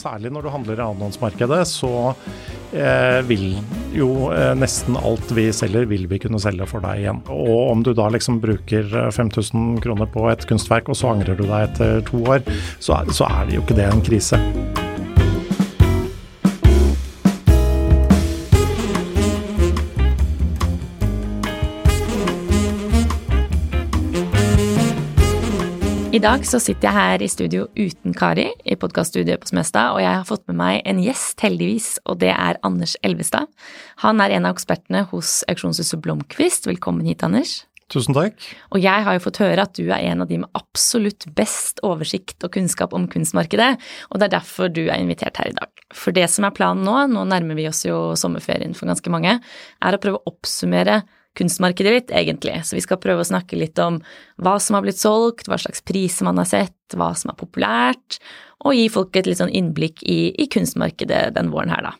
Særlig når du handler i annenhåndsmarkedet, så eh, vil jo eh, nesten alt vi selger, vil vi kunne selge for deg igjen. Og om du da liksom bruker 5000 kroner på et kunstverk, og så angrer du deg etter to år, så, så er det jo ikke det en krise. I dag så sitter jeg her i studio uten Kari, i podkaststudioet på Smestad, og jeg har fått med meg en gjest, heldigvis, og det er Anders Elvestad. Han er en av ekspertene hos auksjonshuset Blomkvist. Velkommen hit, Anders. Tusen takk. Og jeg har jo fått høre at du er en av de med absolutt best oversikt og kunnskap om kunstmarkedet, og det er derfor du er invitert her i dag. For det som er planen nå, nå nærmer vi oss jo sommerferien for ganske mange, er å prøve å oppsummere kunstmarkedet ditt, egentlig. Så vi skal prøve å snakke litt om hva som har blitt solgt, hva slags priser man har sett, hva som er populært, og gi folk et litt sånn innblikk i, i kunstmarkedet den våren her, da.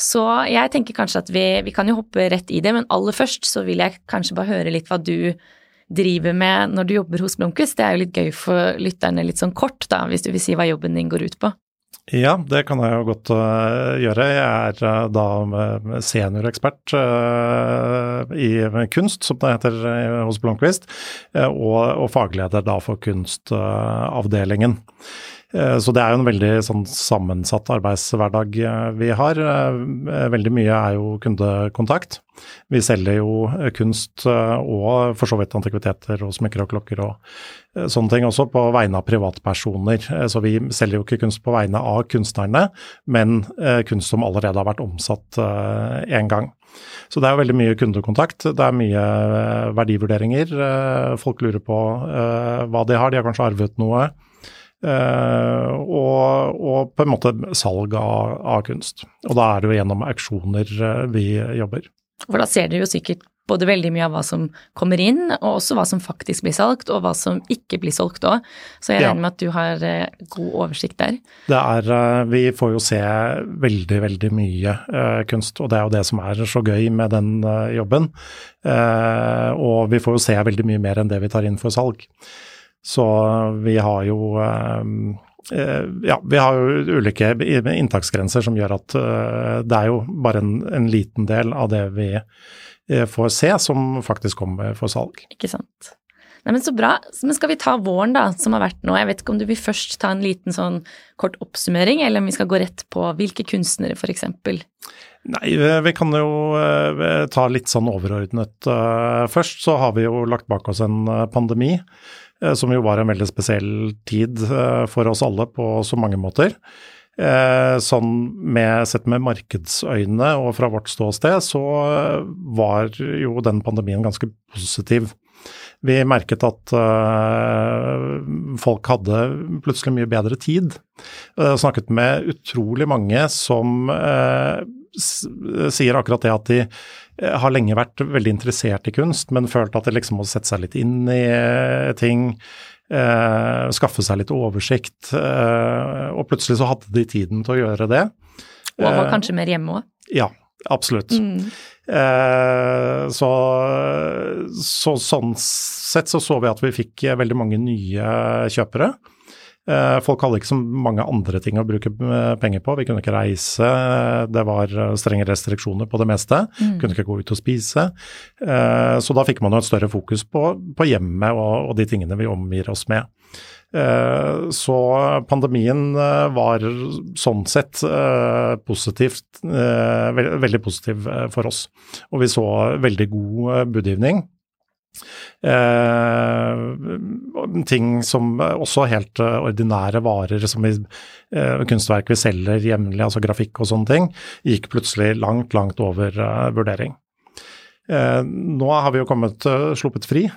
Så jeg tenker kanskje at vi, vi kan jo hoppe rett i det, men aller først så vil jeg kanskje bare høre litt hva du driver med når du jobber hos Blomkvist. Det er jo litt gøy for lytterne litt sånn kort, da, hvis du vil si hva jobben din går ut på. Ja, det kan jeg jo godt uh, gjøre. Jeg er uh, da seniorekspert uh, i kunst, som det heter hos Blomkvist, og, og, fagleder da for kunstavdelingen. Så det er jo en veldig sånn, sammensatt arbeidshverdag vi har. Veldig mye er jo kundekontakt. Vi selger jo kunst og for så vidt antikviteter og smykker og klokker og sånne ting også på vegne av privatpersoner. Så vi selger jo ikke kunst på vegne av kunstnerne, men kunst som allerede har vært omsatt én gang. Så det er jo veldig mye kundekontakt. Det er mye verdivurderinger. Folk lurer på hva de har, de har kanskje arvet noe. Uh, og, og, på en måte salg av, av, kunst. Og da er det jo gjennom auksjoner uh, vi jobber. For da ser dere jo sikkert både veldig mye av hva som kommer inn, og også hva som faktisk blir solgt, og hva som ikke blir solgt òg. Så jeg regner ja. med at du har uh, god oversikt der. Det er Vi får jo se veldig, veldig mye kunst, og det er jo det som er så gøy med den jobben. og vi får jo se veldig mye mer enn det vi tar inn for salg. Så vi har jo ehm, eh, ja, vi har jo ulike inntaksgrenser som gjør at eh, det er jo bare en, en liten del av det vi eh, får se som faktisk kommer for salg. Ikke sant. Nei, men Så bra. Men skal vi ta våren, da, som har vært nå. Jeg vet ikke om du vil først ta en liten sånn kort oppsummering, eller om vi skal gå rett på hvilke kunstnere, f.eks.? Nei, vi kan jo ta litt sånn overordnet først. Så har vi jo lagt bak oss en pandemi. Eh, som jo var en veldig spesiell tid eh, for oss alle på så mange måter. Eh, sånn med, sett med markedsøyne og fra vårt ståsted, så var jo den pandemien ganske positiv. Vi merket at folk hadde plutselig mye bedre tid. Uh, snakket med utrolig mange som sier akkurat det at de har lenge vært veldig interessert i kunst, men følt at det liksom må sette seg litt inn i eh, ting. Eh, skaffe seg litt oversikt. Eh, og plutselig så hadde de tiden til å gjøre det. Og var eh, kanskje mer hjemme òg? Ja, absolutt. Mm. Eh, så, så, sånn sett så så vi at vi fikk veldig mange nye kjøpere. Eh, folk hadde ikke så mange andre ting å bruke eh, penger på. Vi kunne ikke reise, det var eh, strenge restriksjoner på det meste. Mm. Kunne ikke gå ut og spise. Så da fikk man jo et større fokus på, på hjemmet og, og, de tingene vi omgir oss med. Så pandemien var sånn sett positivt, veldig positiv for oss. Og vi så veldig god budgivning. Eh, ting som også helt eh, ordinære varer, som vi, eh, kunstverk vi selger jevnlig, altså grafikk og sånne ting, gikk plutselig langt, langt over eh, vurdering. Eh, nå har vi jo kommet uh, sluppet fri i,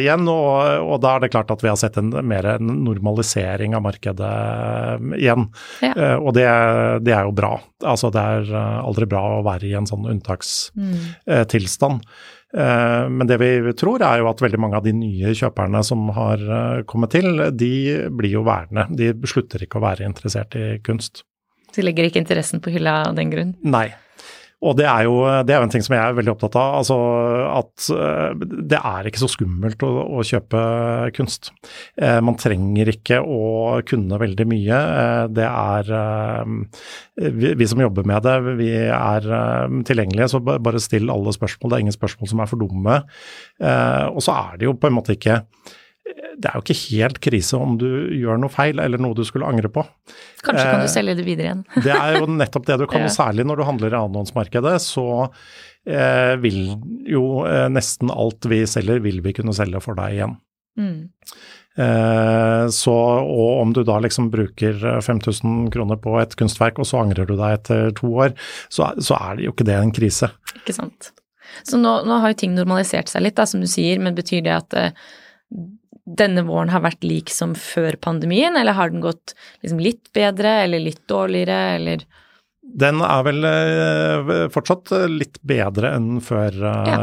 igjen, og, og, da er det klart at vi har sett en mer en normalisering av markedet igjen. Ja. og det, det, er jo bra. Altså det er aldri bra å være i en sånn unntakstilstand. Mm. Men det vi tror er jo at veldig mange av de nye kjøperne som har kommet til, de blir jo værende. De slutter ikke å være interessert i kunst. De legger ikke interessen på hylla av den grunn? Nei. Og det er, jo, det er jo en ting som jeg er veldig opptatt av. altså At eh, det er ikke så skummelt å, å kjøpe kunst. Eh, man trenger ikke å kunne veldig mye. Eh, det er vi, vi, som jobber med det, vi er tilgjengelige, så bare still alle spørsmål. Det er ingen spørsmål som er for dumme. Og så er det jo på en måte ikke det er jo ikke helt krise om du gjør noe feil eller noe du skulle angre på. Kanskje kan du eh, selge det videre igjen. det er jo nettopp det du kan, særlig når du handler i annenhåndsmarkedet. Så eh, vil jo eh, nesten alt vi selger, vil vi kunne selge for deg igjen. Mm. Eh, så, og om du da liksom bruker 5000 kroner på et kunstverk, og så angrer du deg etter to år, så, så er det jo ikke det en krise. Ikke sant. Så nå, nå har jo ting normalisert seg litt, da, som du sier, men betyr det at denne våren har vært lik som før pandemien, eller har den gått liksom litt bedre eller litt dårligere, eller? Den er vel eh, fortsatt litt bedre enn før eh, ja.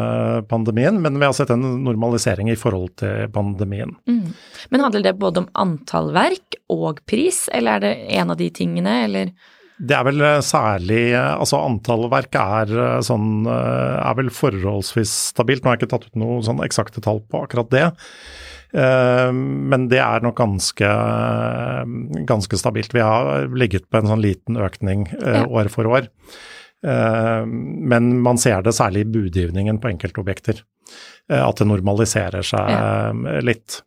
pandemien, men vi har sett en normalisering i forhold til pandemien. Mm. Men handler det både om antall verk og pris, eller er det en av de tingene, eller? Det er vel eh, særlig Altså antall verk er sånn er vel forholdsvis stabilt. Nå har jeg ikke tatt ut noe sånn eksakte tall på akkurat det. Eh, men det er nok ganske, ganske stabilt. Vi har ligget på en sånn liten økning eh, år for år. Eh, men man ser det særlig i budgivningen på enkeltobjekter. At det normaliserer seg litt.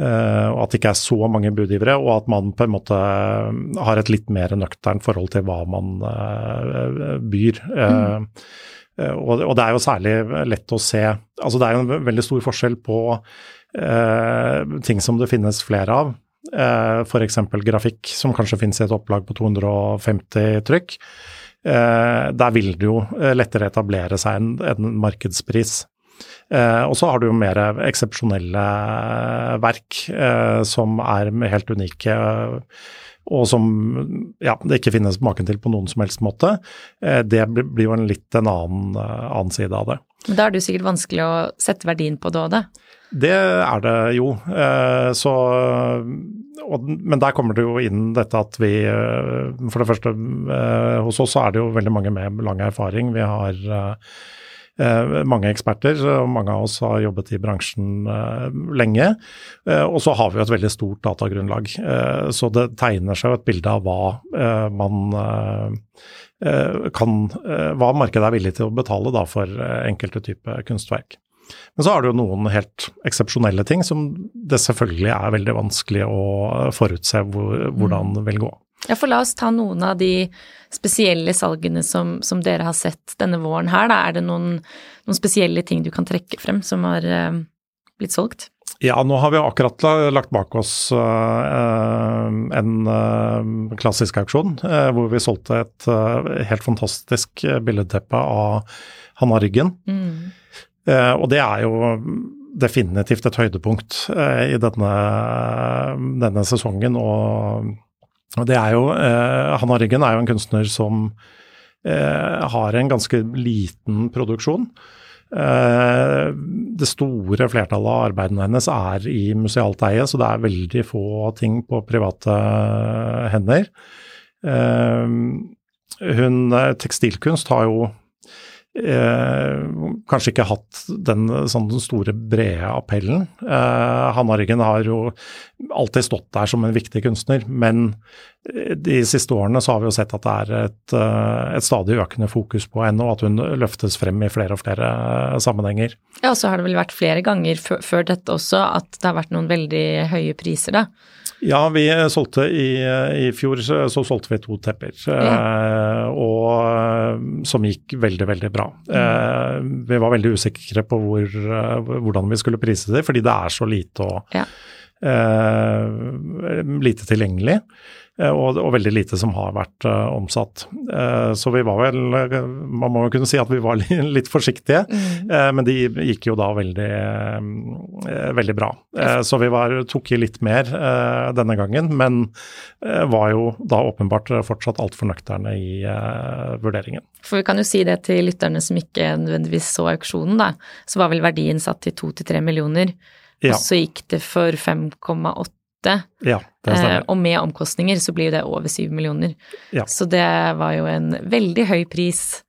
og at det ikke er så mange budgivere, og at man på en måte har et litt mer nøkternt forhold til hva man byr. Mm. Og, det er jo særlig lett å se Altså det er jo en veldig stor forskjell på Eh, ting som det finnes flere av. Eh, F.eks. grafikk, som kanskje finnes i et opplag på 250 trykk. Eh, der vil det jo eh, lettere etablere seg en, en markedspris. Eh, og så har du jo mer eksepsjonelle verk eh, som er helt unike, og som ja, det ikke finnes maken til på noen som helst måte. det blir jo en litt en annen, annen side av det. Da er det jo sikkert vanskelig å sette verdien på det òg, det? Det er det jo. Eh, så, og, men der kommer det jo inn dette at vi eh, For det første, eh, hos oss så er det jo veldig mange med lang erfaring. Vi har mange eksperter, og mange av oss har jobbet i bransjen lenge. Og så har vi jo et veldig stort datagrunnlag. Så det tegner seg jo et bilde av hva man kan Hva markedet er villig til å betale da for enkelte typer kunstverk. Men så har du jo noen helt eksepsjonelle ting som det selvfølgelig er veldig vanskelig å forutse hvor, hvordan det vil gå. Ja, for la oss ta noen av de spesielle salgene som, som dere har sett denne våren her. Da. Er det noen, noen, spesielle ting du kan trekke frem som har uh, blitt solgt? Ja, nå har vi akkurat lagt bak oss uh, en uh, klassisk auksjon hvor vi solgte et helt fantastisk billedteppe av Hanna Ryggen. Mm. Eh, og det er jo definitivt et høydepunkt eh, i denne, denne sesongen. Og, det er jo eh, Hanna Ryggen er jo en kunstner som har en ganske liten produksjon. Det store flertallet av arbeidene hennes er i musealt eie, så det er veldig få ting på private hender. Hun, tekstilkunst har jo Eh, kanskje ikke hatt den, sånn, store, brede appellen. Eh, Hanna Ryggen har jo alltid stått der som en viktig kunstner, men eh, de siste årene så har vi jo sett at det er et, eh, et stadig økende fokus på henne, og at hun løftes frem i flere og flere eh, sammenhenger. Ja, og så har det vel vært flere ganger før dette også at det har vært noen veldig høye priser, da. Ja, vi solgte i, i fjor så, så, solgte vi to tepper, ja. eh, og som gikk veldig, veldig bra. Mm. Eh, vi var veldig usikre på hvor, hvordan vi skulle prise det, fordi det er så lite å, ja. lite tilgjengelig. Eh, og, og, veldig lite som har vært uh, omsatt. Uh, så vi var vel Man må jo kunne si at vi var litt forsiktige, mm. uh, men de gikk jo da veldig, veldig bra. så vi var, tok i litt mer denne gangen, men var jo da åpenbart fortsatt altfor nøkterne i vurderingen. For vi kan jo si det til lytterne som ikke nødvendigvis så auksjonen, da. Så var vel verdien satt til to til tre millioner, ja. og så gikk det for 5,8 ja. Eh, og med omkostninger så blir jo det over syv millioner. Ja. Så det var jo en veldig høy pris.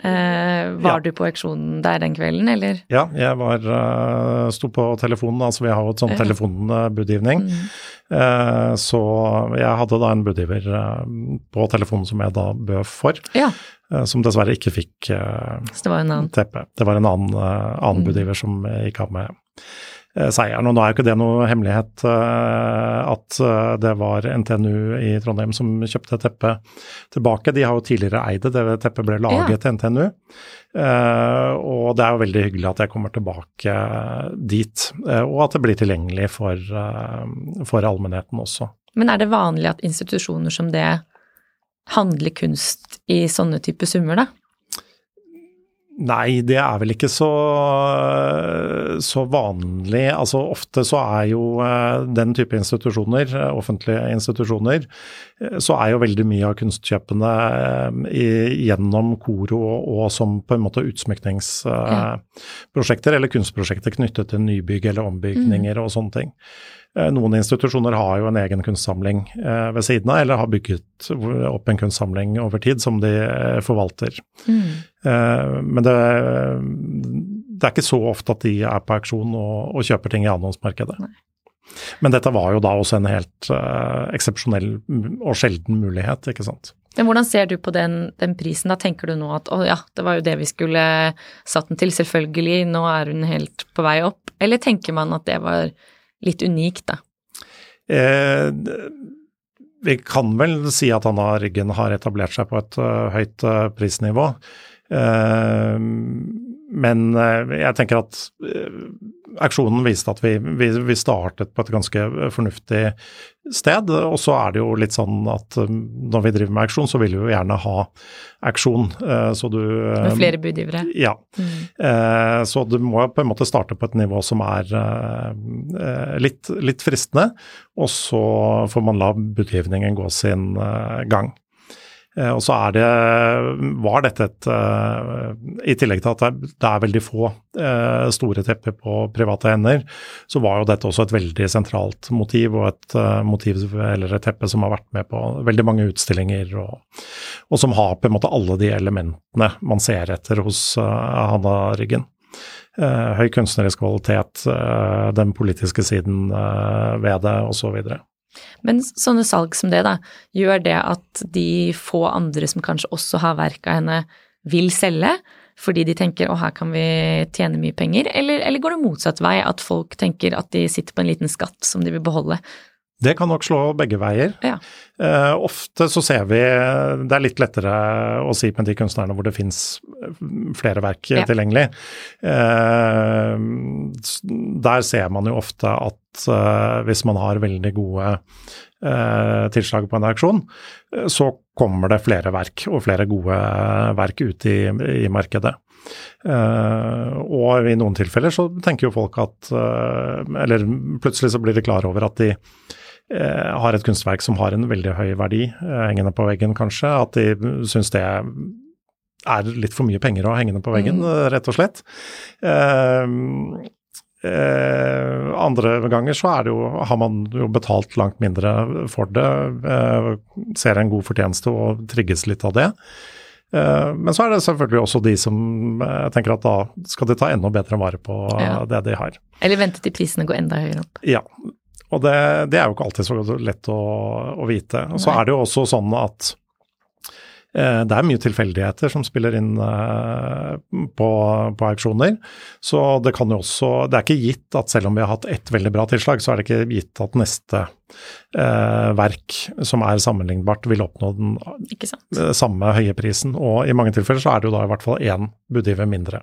Eh, var ja. du på auksjonen der den kvelden, eller? Ja, jeg var uh, sto på telefonen. Altså vi har jo et sånn telefonbudgivning. Mm. Eh, så jeg hadde da en budgiver uh, på telefonen som jeg da bød for. Ja. som dessverre ikke fikk teppe. Det var en annen, annen mm. budgiver som gikk av med Eh, seieren. Og nå er jo ikke det noe hemmelighet uh, at uh, det var NTNU i Trondheim som kjøpte teppet tilbake. De har jo tidligere eid det, det teppet ble laget ja. til NTNU. Og det er jo veldig hyggelig at jeg kommer tilbake dit, og at det blir tilgjengelig for, for allmennheten også. Men er det vanlig at institusjoner som det handler kunst i sånne type summer, da? Nei, det er vel ikke så, så, vanlig. Altså Ofte så er jo eh, den type institusjoner, eh, offentlige institusjoner, eh, så er jo veldig mye av kunstkjøpene gjennom KORO og, og som på en måte utsmykningsprosjekter, eller kunstprosjekter knyttet til nybygg eller ombygninger mm. og sånne ting. Eh, noen institusjoner har jo en egen kunstsamling eh, ved siden av, eller har bygget opp en kunstsamling over tid som de eh, forvalter. Mm. Men det, det, er ikke så ofte at de er på auksjon og, og kjøper ting i annonsmarkedet. Men dette var jo da også en helt uh, eksepsjonell og sjelden mulighet, ikke sant. Men hvordan ser du på den, den, prisen? Da tenker du nå at å ja, det var jo det vi skulle satt den til, selvfølgelig, nå er hun helt på vei opp. Eller tenker man at det var litt unikt, da? Eh, vi kan vel si at Anna Ryggen har etablert seg på et uh, høyt uh, prisnivå. Uh, men jeg tenker at auksjonen viste at vi, vi, vi, startet på et ganske fornuftig sted. Og så er det jo litt sånn at når vi driver med auksjon, så vil vi jo gjerne ha auksjon. Så du Med flere budgivere? Ja. Mm. Så du må på en måte starte på et nivå som er litt, litt fristende, og så får man la budgivningen gå sin gang. Eh, og så er det, var dette et eh, I tillegg til at det er veldig få eh, store tepper på private hender, så var jo dette også et veldig sentralt motiv, og et motiv eller et teppe som har vært med på veldig mange utstillinger, og, og som har på en måte alle de elementene man ser etter hos Hanna Ryggen. Høy kunstnerisk kvalitet, den politiske siden ved det, osv. Men sånne salg som det, da, gjør det at de få andre som kanskje også har verk av henne, vil selge? Fordi de tenker å her kan vi tjene mye penger, eller, eller går det motsatt vei, at folk tenker at de sitter på en liten skatt som de vil beholde? Det kan nok slå begge veier. Ja. Uh, ofte så ser vi Det er litt lettere å si med de kunstnerne hvor det fins flere verk ja. tilgjengelig. Uh, der ser man jo ofte at uh, hvis man har veldig gode tilslag på en auksjon, så kommer det flere verk og flere gode verk ut i, i markedet. og i noen tilfeller så tenker jo folk at Eller plutselig så blir de klar over at de har et kunstverk som har en veldig høy verdi eh, hengende på veggen, kanskje. At de syns det er litt for mye penger å henge på veggen, mm. rett og slett. Eh, eh, andre ganger så jo, har man jo betalt langt mindre for det, eh, ser en god fortjeneste og trigges litt av det. Eh, men så er det selvfølgelig også de som tenker at da skal de ta enda bedre vare på ja. det de har. Eller vente til prisene går enda høyere opp. Ja, og det, det, er jo ikke alltid så lett å, å vite. Og så er det jo også sånn at eh, det er mye tilfeldigheter som spiller inn eh, på, på, auksjoner. Så det kan jo også Det er ikke gitt at selv om vi har hatt ett veldig bra tilslag, så er det ikke gitt at neste eh, verk som er sammenlignbart, vil oppnå den samme høye prisen. Og i mange tilfeller så er det jo da i hvert fall én budgiver mindre.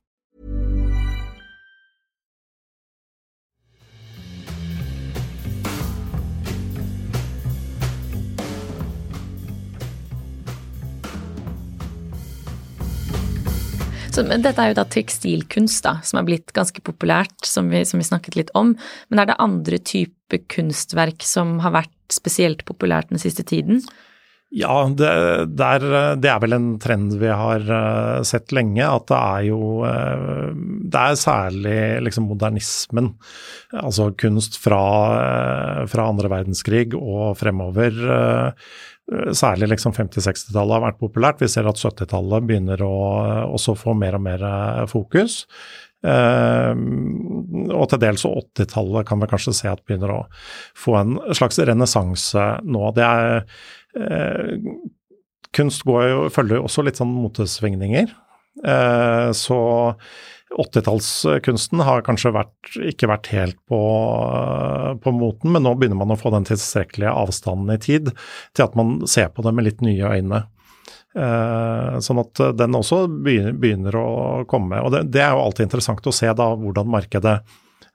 Så, dette er jo da tekstilkunst, da, som er blitt ganske populært, som vi, som vi snakket litt om. Men er det andre typer kunstverk som har vært spesielt populært den siste tiden? Ja, det, det, er, det, er, vel en trend vi har uh, sett lenge. At det er jo uh, Det er særlig liksom modernismen, altså kunst fra, uh, fra andre verdenskrig og fremover. Særlig liksom 50-60-tallet har vært populært. Vi ser at 70-tallet begynner å også få mer og mer fokus. og til dels 80-tallet kan vi kanskje se at begynner å få en slags renessanse nå. Det er Eh, kunst jo, følger jo også litt sånn motesvingninger. Eh, så 80-tallskunsten har kanskje vært, ikke vært helt på, på, moten, men nå begynner man å få den tilstrekkelige avstanden i tid til at man ser på det med litt nye øyne. Eh, sånn at den også begynner, begynner å komme. og det, det, er jo alltid interessant å se da hvordan markedet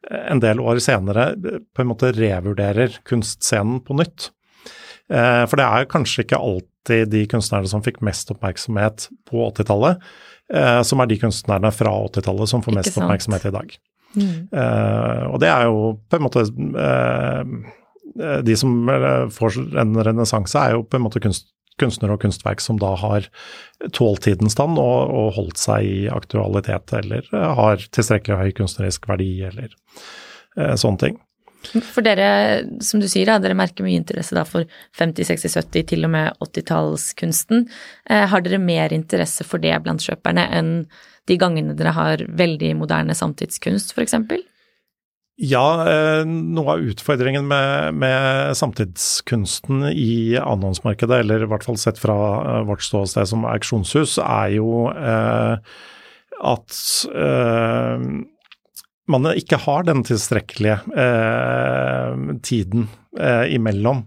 en del år senere på en måte revurderer kunstscenen på nytt. Eh, for det er kanskje ikke alltid de kunstnerne som fikk mest oppmerksomhet på 80-tallet, eh, som er de kunstnerne fra 80-tallet som får mest oppmerksomhet i dag. Mm. Eh, og det er jo på en måte De som får en renessanse, er jo på en måte kunst, kunstnere og kunstverk som da har tålt tidens stand og, og, holdt seg i aktualitet, eller har tilstrekkelig høy kunstnerisk verdi, eller sånne ting. For dere, som du sier, dere merker mye interesse for 50-, 60-, 70-, til og med 80-tallskunsten. Eh, har dere mer interesse for det blant kjøperne enn de gangene dere har veldig moderne samtidskunst, f.eks.? Ja, eh, noe av utfordringen med, med, samtidskunsten i annonsmarkedet, eller i hvert fall sett fra eh, vårt ståsted som auksjonshus, er jo eh, at eh, man ikke har den tilstrekkelige eh, tiden eh, imellom.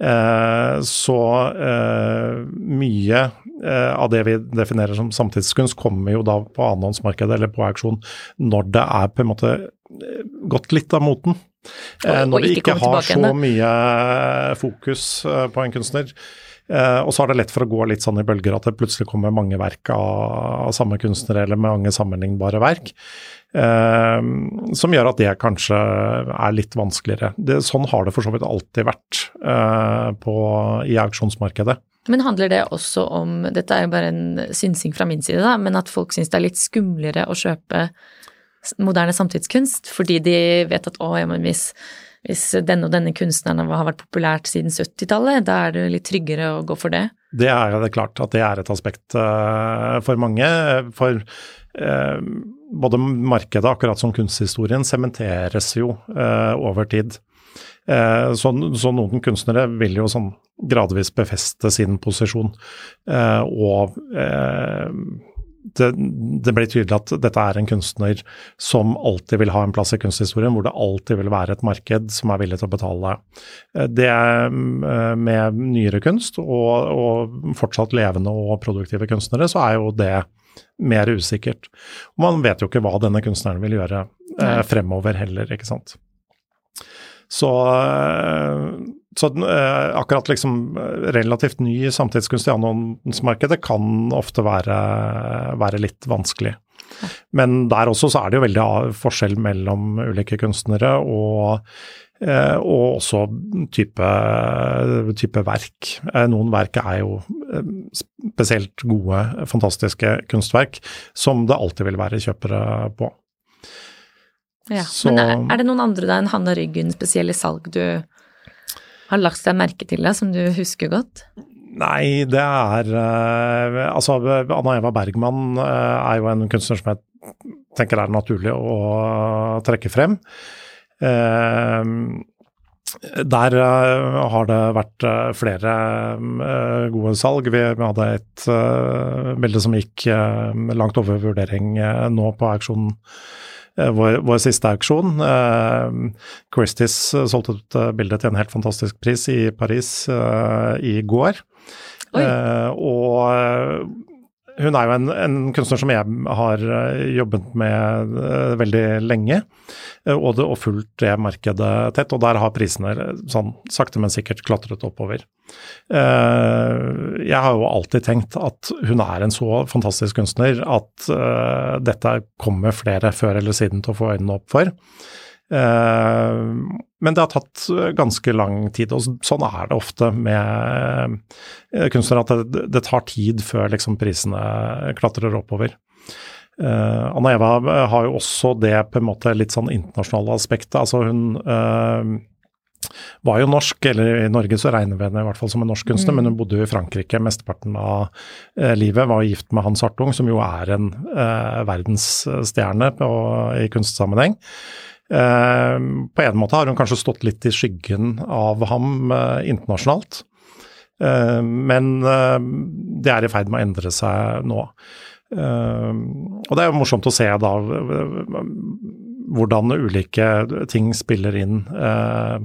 Eh, så eh, mye eh, av det vi definerer som samtidskunst, kommer jo da på annonsmarkedet eller på auksjon når det er på en måte eh, gått litt av moten. når vi ikke har så mye fokus på en kunstner. Og så er det lett for å gå litt sånn i bølger at det plutselig kommer mange verk av, samme kunstnere eller med mange sammenlignbare verk. Uh, som gjør at det kanskje er litt vanskeligere. Det, sånn har det for så vidt alltid vært uh, på, i auksjonsmarkedet. Men handler det også om, dette er jo bare en synsing fra min side, da, men at folk syns det er litt skumlere å kjøpe moderne samtidskunst fordi de vet at å, ja, men hvis, hvis denne og denne kunstneren har vært populært siden 70-tallet, da er det litt tryggere å gå for det? Det er det klart at det er et aspekt uh, for mange. For både markedet, akkurat som kunsthistorien, sementeres jo eh, over tid. Eh, så, så, noen kunstnere vil jo sånn gradvis befeste sin posisjon, eh, og eh, det, det, blir tydelig at dette er en kunstner som alltid vil ha en plass i kunsthistorien, hvor det alltid vil være et marked som er villig til å betale. Eh, det eh, Med nyere kunst og, og fortsatt levende og produktive kunstnere, så er jo det mer usikkert. Man vet jo ikke hva denne kunstneren vil gjøre eh, fremover heller, ikke sant. Så, eh, så eh, akkurat liksom relativt ny samtidskunst i annonsmarkedet kan ofte være, være litt vanskelig. Men der også så er det jo veldig forskjell mellom ulike kunstnere, og, eh, og også type, type verk. Eh, noen verk er jo eh, spesielt gode, fantastiske kunstverk, som det alltid vil være kjøpere på. Ja, Så- Men er, er det noen andre da enn Hanna Ryggen spesielle salg du har lagt seg merke til, deg, som du husker godt? Nei, det er eh, Altså, Anna Eva Bergman eh, er jo en kunstner som jeg tenker er naturlig å trekke frem. Eh, der har det vært flere gode salg. Vi, hadde et bilde som gikk langt over vurdering nå på auksjonen. Eh, Vår, vår siste auksjon. Uh, Christies eh, solgte ut eh, bildet til en helt fantastisk pris i Paris eh, i går. Eh, og eh, hun er jo en, en kunstner som jeg har eh, jobbet med eh, veldig lenge, eh, og, det, og fulgt det markedet tett. Og der har prisene eh, sånn sakte, men sikkert klatret oppover. Eh, jeg har jo alltid tenkt at hun er en så fantastisk kunstner at uh, dette kommer flere før eller siden til å få øynene opp for. Eh, men det har tatt ganske lang tid, og sånn er det ofte med eh, kunstnere, at det, tar tid før liksom prisene klatrer oppover. Anna Eva har jo også det på en måte litt sånn internasjonale aspektet. Altså hun var jo norsk, eller i Norge så regner vi henne i hvert fall som en norsk kunstner, men hun bodde jo i Frankrike mesteparten av eh, livet. Var gift med Hans Hartung, som jo er en eh, verdensstjerne på, i kunstsammenheng. Eh, på en måte har hun kanskje stått litt i skyggen av ham eh, internasjonalt. Eh, men eh, det er i ferd med å endre seg nå. Og det er jo morsomt å se da hvordan ulike ting spiller inn eh,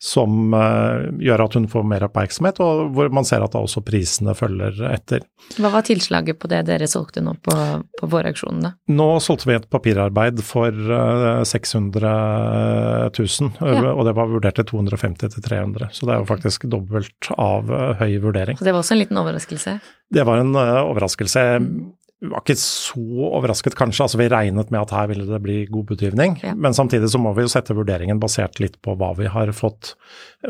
som eh, gjør at hun får mer oppmerksomhet, og hvor man ser at da også prisene følger etter. Hva var tilslaget på det dere solgte nå på, på våraksjonen. Nå solgte vi et papirarbeid for eh, 600 000, Ja. og det var vurdert til 250 til 300, så det er jo faktisk dobbelt av eh, høy vurdering. Så det var også en liten overraskelse. Det var en eh, overraskelse. Vi var ikke så overrasket, kanskje. altså Vi regnet med at her ville det bli god budgivning. Ja. Men samtidig så må vi jo sette vurderingen basert litt på hva vi har fått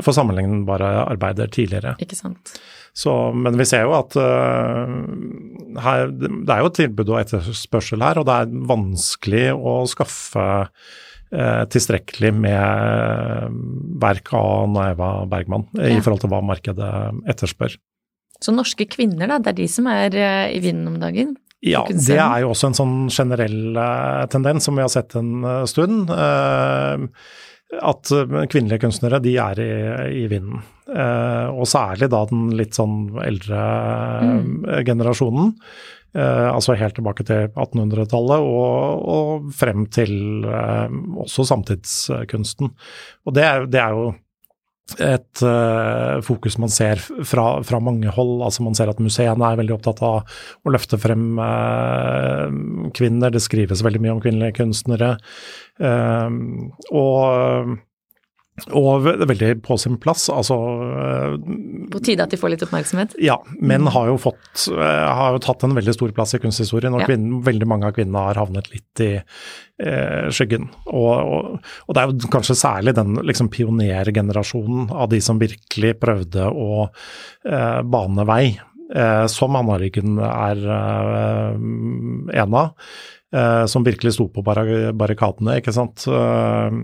for sammenlignbare arbeider tidligere. Ikke sant? Så, men vi ser jo at uh, her, det er jo tilbud og etterspørsel her, og det er vanskelig å skaffe uh, tilstrekkelig med øh, verk av Naeva Bergman i forhold til hva markedet etterspør. Så norske kvinner, da, det er de som er eh, i vinden om dagen? Ja, det er jo også en sånn generell eh, tendens som vi har sett en eh, stund. eh, at kvinnelige kunstnere, de er i, i vinden. Og særlig da den litt sånn eldre mm. generasjonen. Altså helt tilbake til 1800-tallet og, og frem til også samtidskunsten. Og det er, det er jo et uh, fokus man ser fra, fra mange hold. altså Man ser at museene er veldig opptatt av å løfte frem uh, kvinner. Det skrives veldig mye om kvinnelige kunstnere. Uh, og, og veldig på sin plass. Altså eh, På tide at de får litt oppmerksomhet? ja, menn har jo fått eh, har jo tatt en veldig stor plass i kunsthistorien, og Ja. kvinnen, veldig mange av kvinnene har havnet litt i eh, skyggen. Og, og, og det er jo kanskje særlig den liksom, pionergenerasjonen av de som virkelig prøvde å eh, bane vei, eh, som Anna-Ryggen er eh, en av, eh, som virkelig sto på barrikadene, ikke sant. Eh,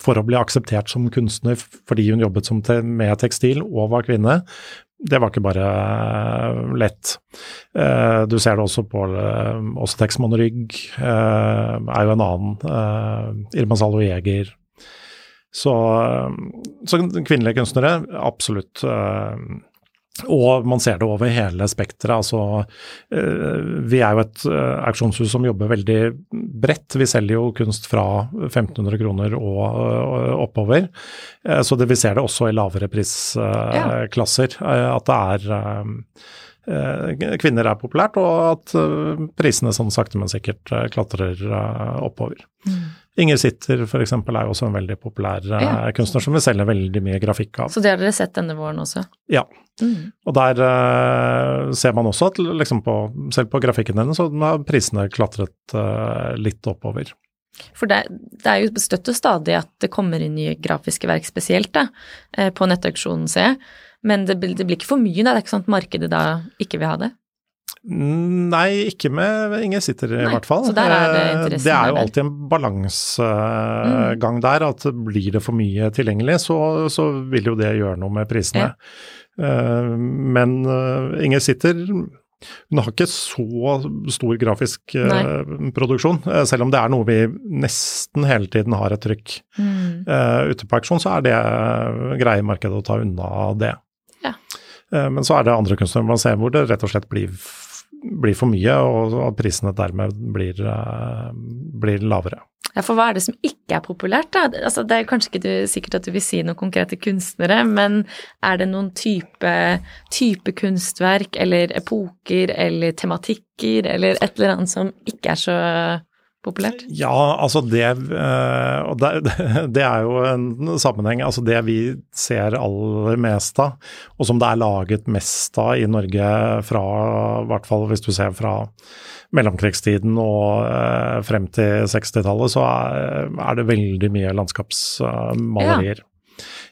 for å bli akseptert som kunstner fordi hun jobbet som med tekstil og var kvinne. Det var ikke bare eh, lett. Eh, du ser det også på uh, også Texman Rygg, eh, er jo en annen. eh, Irma Zalo Jeger. Så, eh, så kvinnelige kunstnere, absolutt. Og man ser det over hele spekteret. Altså, eh, vi er jo et eh, auksjonshus som jobber veldig bredt. Vi selger jo kunst fra 1500 kroner og, oppover. Eh, så det, vi ser det også i lavere prisklasser. at det er, kvinner er populært, og at eh, prisene sånn sakte, men sikkert eh, klatrer oppover. oppover. Inger Sitter f.eks. er jo også en veldig populær eh, Ja. kunstner som vi selger veldig mye grafikk av. Så det har dere sett denne våren også? Ja. Mm. Og der eh, ser man også at liksom på, selv på grafikken hennes så har prisene klatret eh, litt oppover. For det, det er jo støtt og stadig at det kommer inn nye grafiske verk spesielt da, eh, på nettauksjonen, ser jeg. Men det, det blir ikke for mye, da. Det er ikke sånn at markedet da ikke vil ha det. Nei, ikke med Inger Sitter i Nei, hvert fall. så der er det Eh, Det er jo alltid en balansegang der, at blir det for mye tilgjengelig, så, så vil jo det gjøre noe med prisene. Eh, Men eh, Inger Sitter hun har ikke så stor grafisk eh, produksjon, selv om det er noe vi nesten hele tiden har et trykk Mm. ute på auksjon, så er det greie markedet å ta unna det. Eh, men så er det andre kunstnere man ser hvor det rett og slett blir, blir for mye, og at prisene dermed blir, eh, blir lavere. Ja, for hva er det som ikke er populært, da? Altså, det er kanskje ikke du, sikkert at du vil si noen konkrete kunstnere, men er det noen type, type kunstverk eller epoker eller tematikker eller et eller annet som ikke er så populært? Ja, altså det eh, Og det, det er jo en sammenheng. Altså det vi ser aller mest av, og som det er laget mest av i Norge fra, i hvert fall hvis du ser fra mellomkrigstiden og eh, frem til 60-tallet, så er, er det veldig mye landskapsmalerier.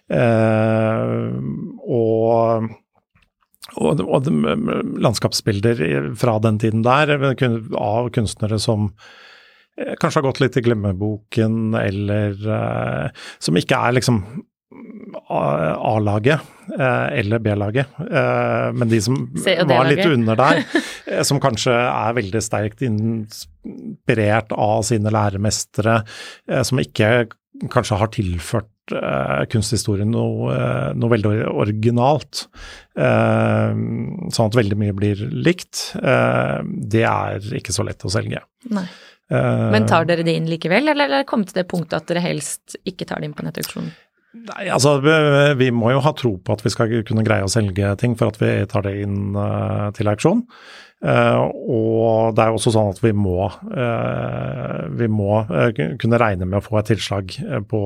Eh, og og, og landskapsbilder fra den tiden der av kunstnere som kanskje har gått litt i glemmeboken, eller eh, som ikke er liksom A- A-laget eh, eller B-laget, eh, men de som var litt under der, eh, som kanskje er veldig sterkt inspirert av sine læremestere, eh, som ikke kanskje har tilført eh, kunsthistorien noe, eh, noe veldig originalt, eh, sånn at veldig mye blir likt, eh, det er ikke så lett å selge. Nei. Eh, Men tar dere det inn likevel, eller er det kommet til det punktet at dere helst ikke tar det inn på nettauksjonen? Nei, altså vi- må jo ha tro på at vi skal kunne greie å selge ting for at vi tar det inn uh, til auksjon. Uh, og det er jo også sånn at vi må, uh, vi må kunne regne med å få et tilslag på,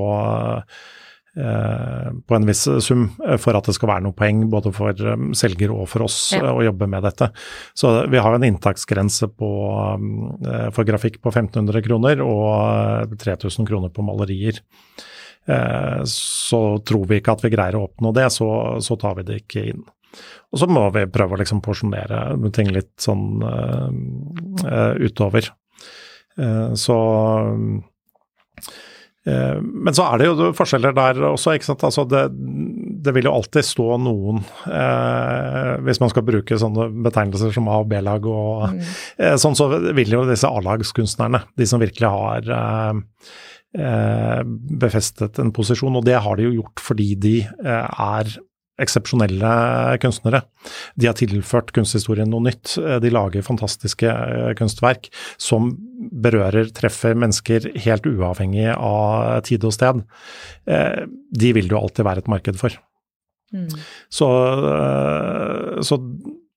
på en viss sum eh, for at det skal være noe poeng både for eh, selger og for oss Ja. eh, å jobbe med dette. Så vi har en inntaksgrense på, eh, for grafikk på 1500 kroner og eh, 3000 kroner på malerier. Eh, så tror vi ikke at vi greier å oppnå det, så, så tar vi det ikke inn. Og så må vi prøve å liksom porsjonere ting litt sånn eh, eh, utover. Eh, så eh, Men så er det jo forskjeller der også, ikke sant. Altså det, det vil jo alltid stå noen, eh, hvis man skal bruke sånne betegnelser som A- og B-lag og eh, sånn, så vil jo disse A-lagskunstnerne, de som virkelig har eh, eh, befestet en posisjon, og det har de jo gjort fordi de eh, er eksepsjonelle kunstnere. De har tilført kunsthistorien noe nytt. De lager fantastiske eh, kunstverk som berører, treffer mennesker helt uavhengig av tid og sted. Eh, De vil det jo alltid være et marked for. Mm. Så, eh, så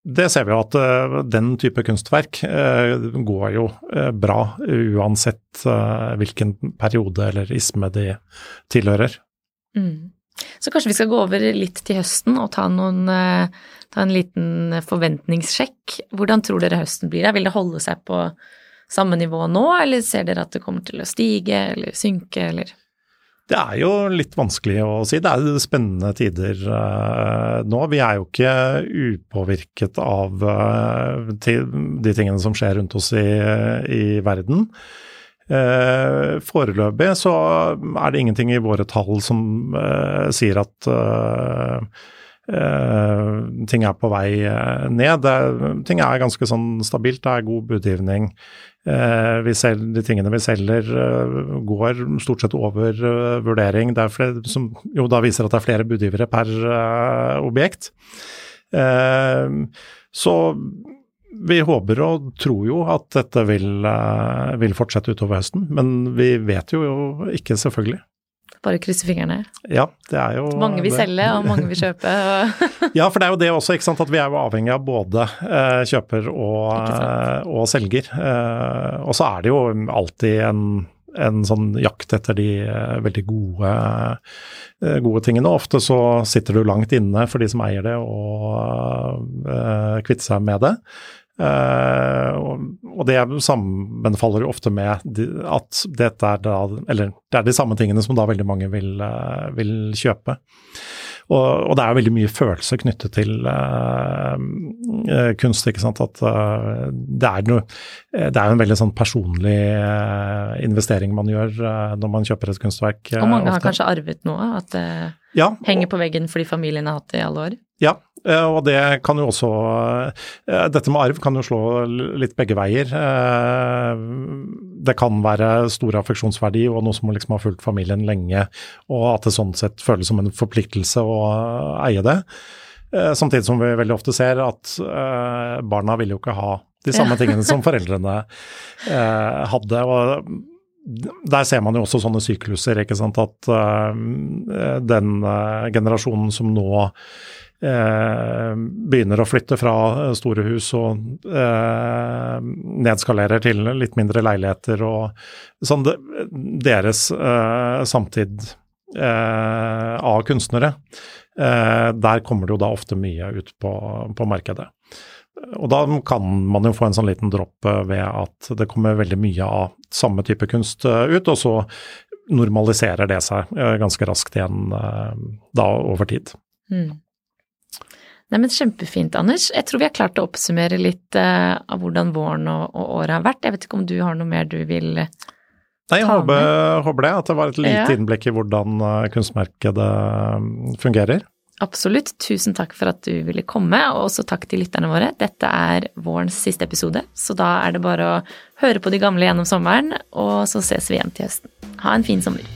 det ser vi jo at den type kunstverk går jo bra uansett hvilken periode eller isme de tilhører. Mm. Så kanskje vi skal gå over litt til høsten og ta, noen, eh, ta en liten forventningssjekk. Hvordan tror dere høsten blir? Vil det holde seg på samme nivå nå, eller ser dere at det kommer til å stige eller synke, eller Det er jo litt vanskelig å si. Det er spennende tider eh, nå. Vi er jo ikke upåvirket av eh, de tingene som skjer rundt oss i, i verden. Eh, foreløpig så er det ingenting i våre tall som eh, sier at eh, eh, ting er på vei eh, ned. Det, ting er ganske sånn stabilt, det er god budgivning. Eh, selger, de tingene vi selger går stort sett over vurdering. Det er flere, som jo da viser at det er flere budgivere per objekt. Så vi håper og tror jo at dette vil, eh, vil fortsette utover høsten, men vi vet jo ikke selvfølgelig. Bare krysse fingrene. Ja, det er jo Mange vil selge, og mange vil kjøpe. Ja, for det er jo det også, ikke sant, at vi er jo avhengig av både eh, kjøper og, eh, og selger. Og så er det jo alltid en, en sånn jakt etter de veldig gode, gode tingene. Ofte så sitter du langt inne for de som eier det, og uh, kvitter seg med det. Eh, og, det sammenfaller jo ofte med at dette er da Eller det er de samme tingene som da veldig mange vil, uh, vil kjøpe. Og, og det er jo veldig mye følelse knyttet til eh, kunst. ikke sant, at det, er noe, det er en veldig sånn personlig investering man gjør når man kjøper et kunstverk. Og mange har ofte. kanskje arvet noe, at det ja, henger på veggen fordi familien har hatt det i alle år. ja, og det kan jo også eh, Dette med arv kan jo slå litt begge veier. Eh, Det kan være stor affeksjonsverdi og noe som liksom har fulgt familien lenge, og at det sånn sett føles som en forpliktelse å eie det. Eh, Samtidig som vi veldig ofte ser at eh, barna vil jo ikke ha de samme tingene som foreldrene eh, hadde. og der ser man jo også sånne sykluser, ikke sant. At eh, den eh, generasjonen som nå eh, begynner å flytte fra eh, store hus og eh, nedskalerer til litt mindre leiligheter og sånn de, Deres eh, samtid eh, av kunstnere, eh, der kommer det jo da ofte mye ut på, på markedet. Og da kan man jo få en sånn liten dropp eh, ved at det kommer veldig mye av samme type kunst eh, ut, og så normaliserer det seg eh, ganske raskt igjen eh, da over tid. Mm. Nei, men Kjempefint, Anders. Jeg tror vi har klart å oppsummere litt uh, av hvordan våren og, og året har vært. Jeg vet ikke om du har noe mer du vil Nei, jeg Ta håper, håper det, at det var et lite Ja. innblikk i hvordan kunstmarkedet kunstmerket eh, fungerer. Absolutt. Tusen takk for at du ville komme, og også takk til lytterne våre. Dette er vårens siste episode, så da er det bare å høre på de gamle gjennom sommeren, og så ses vi igjen til høsten. Ha en fin sommer.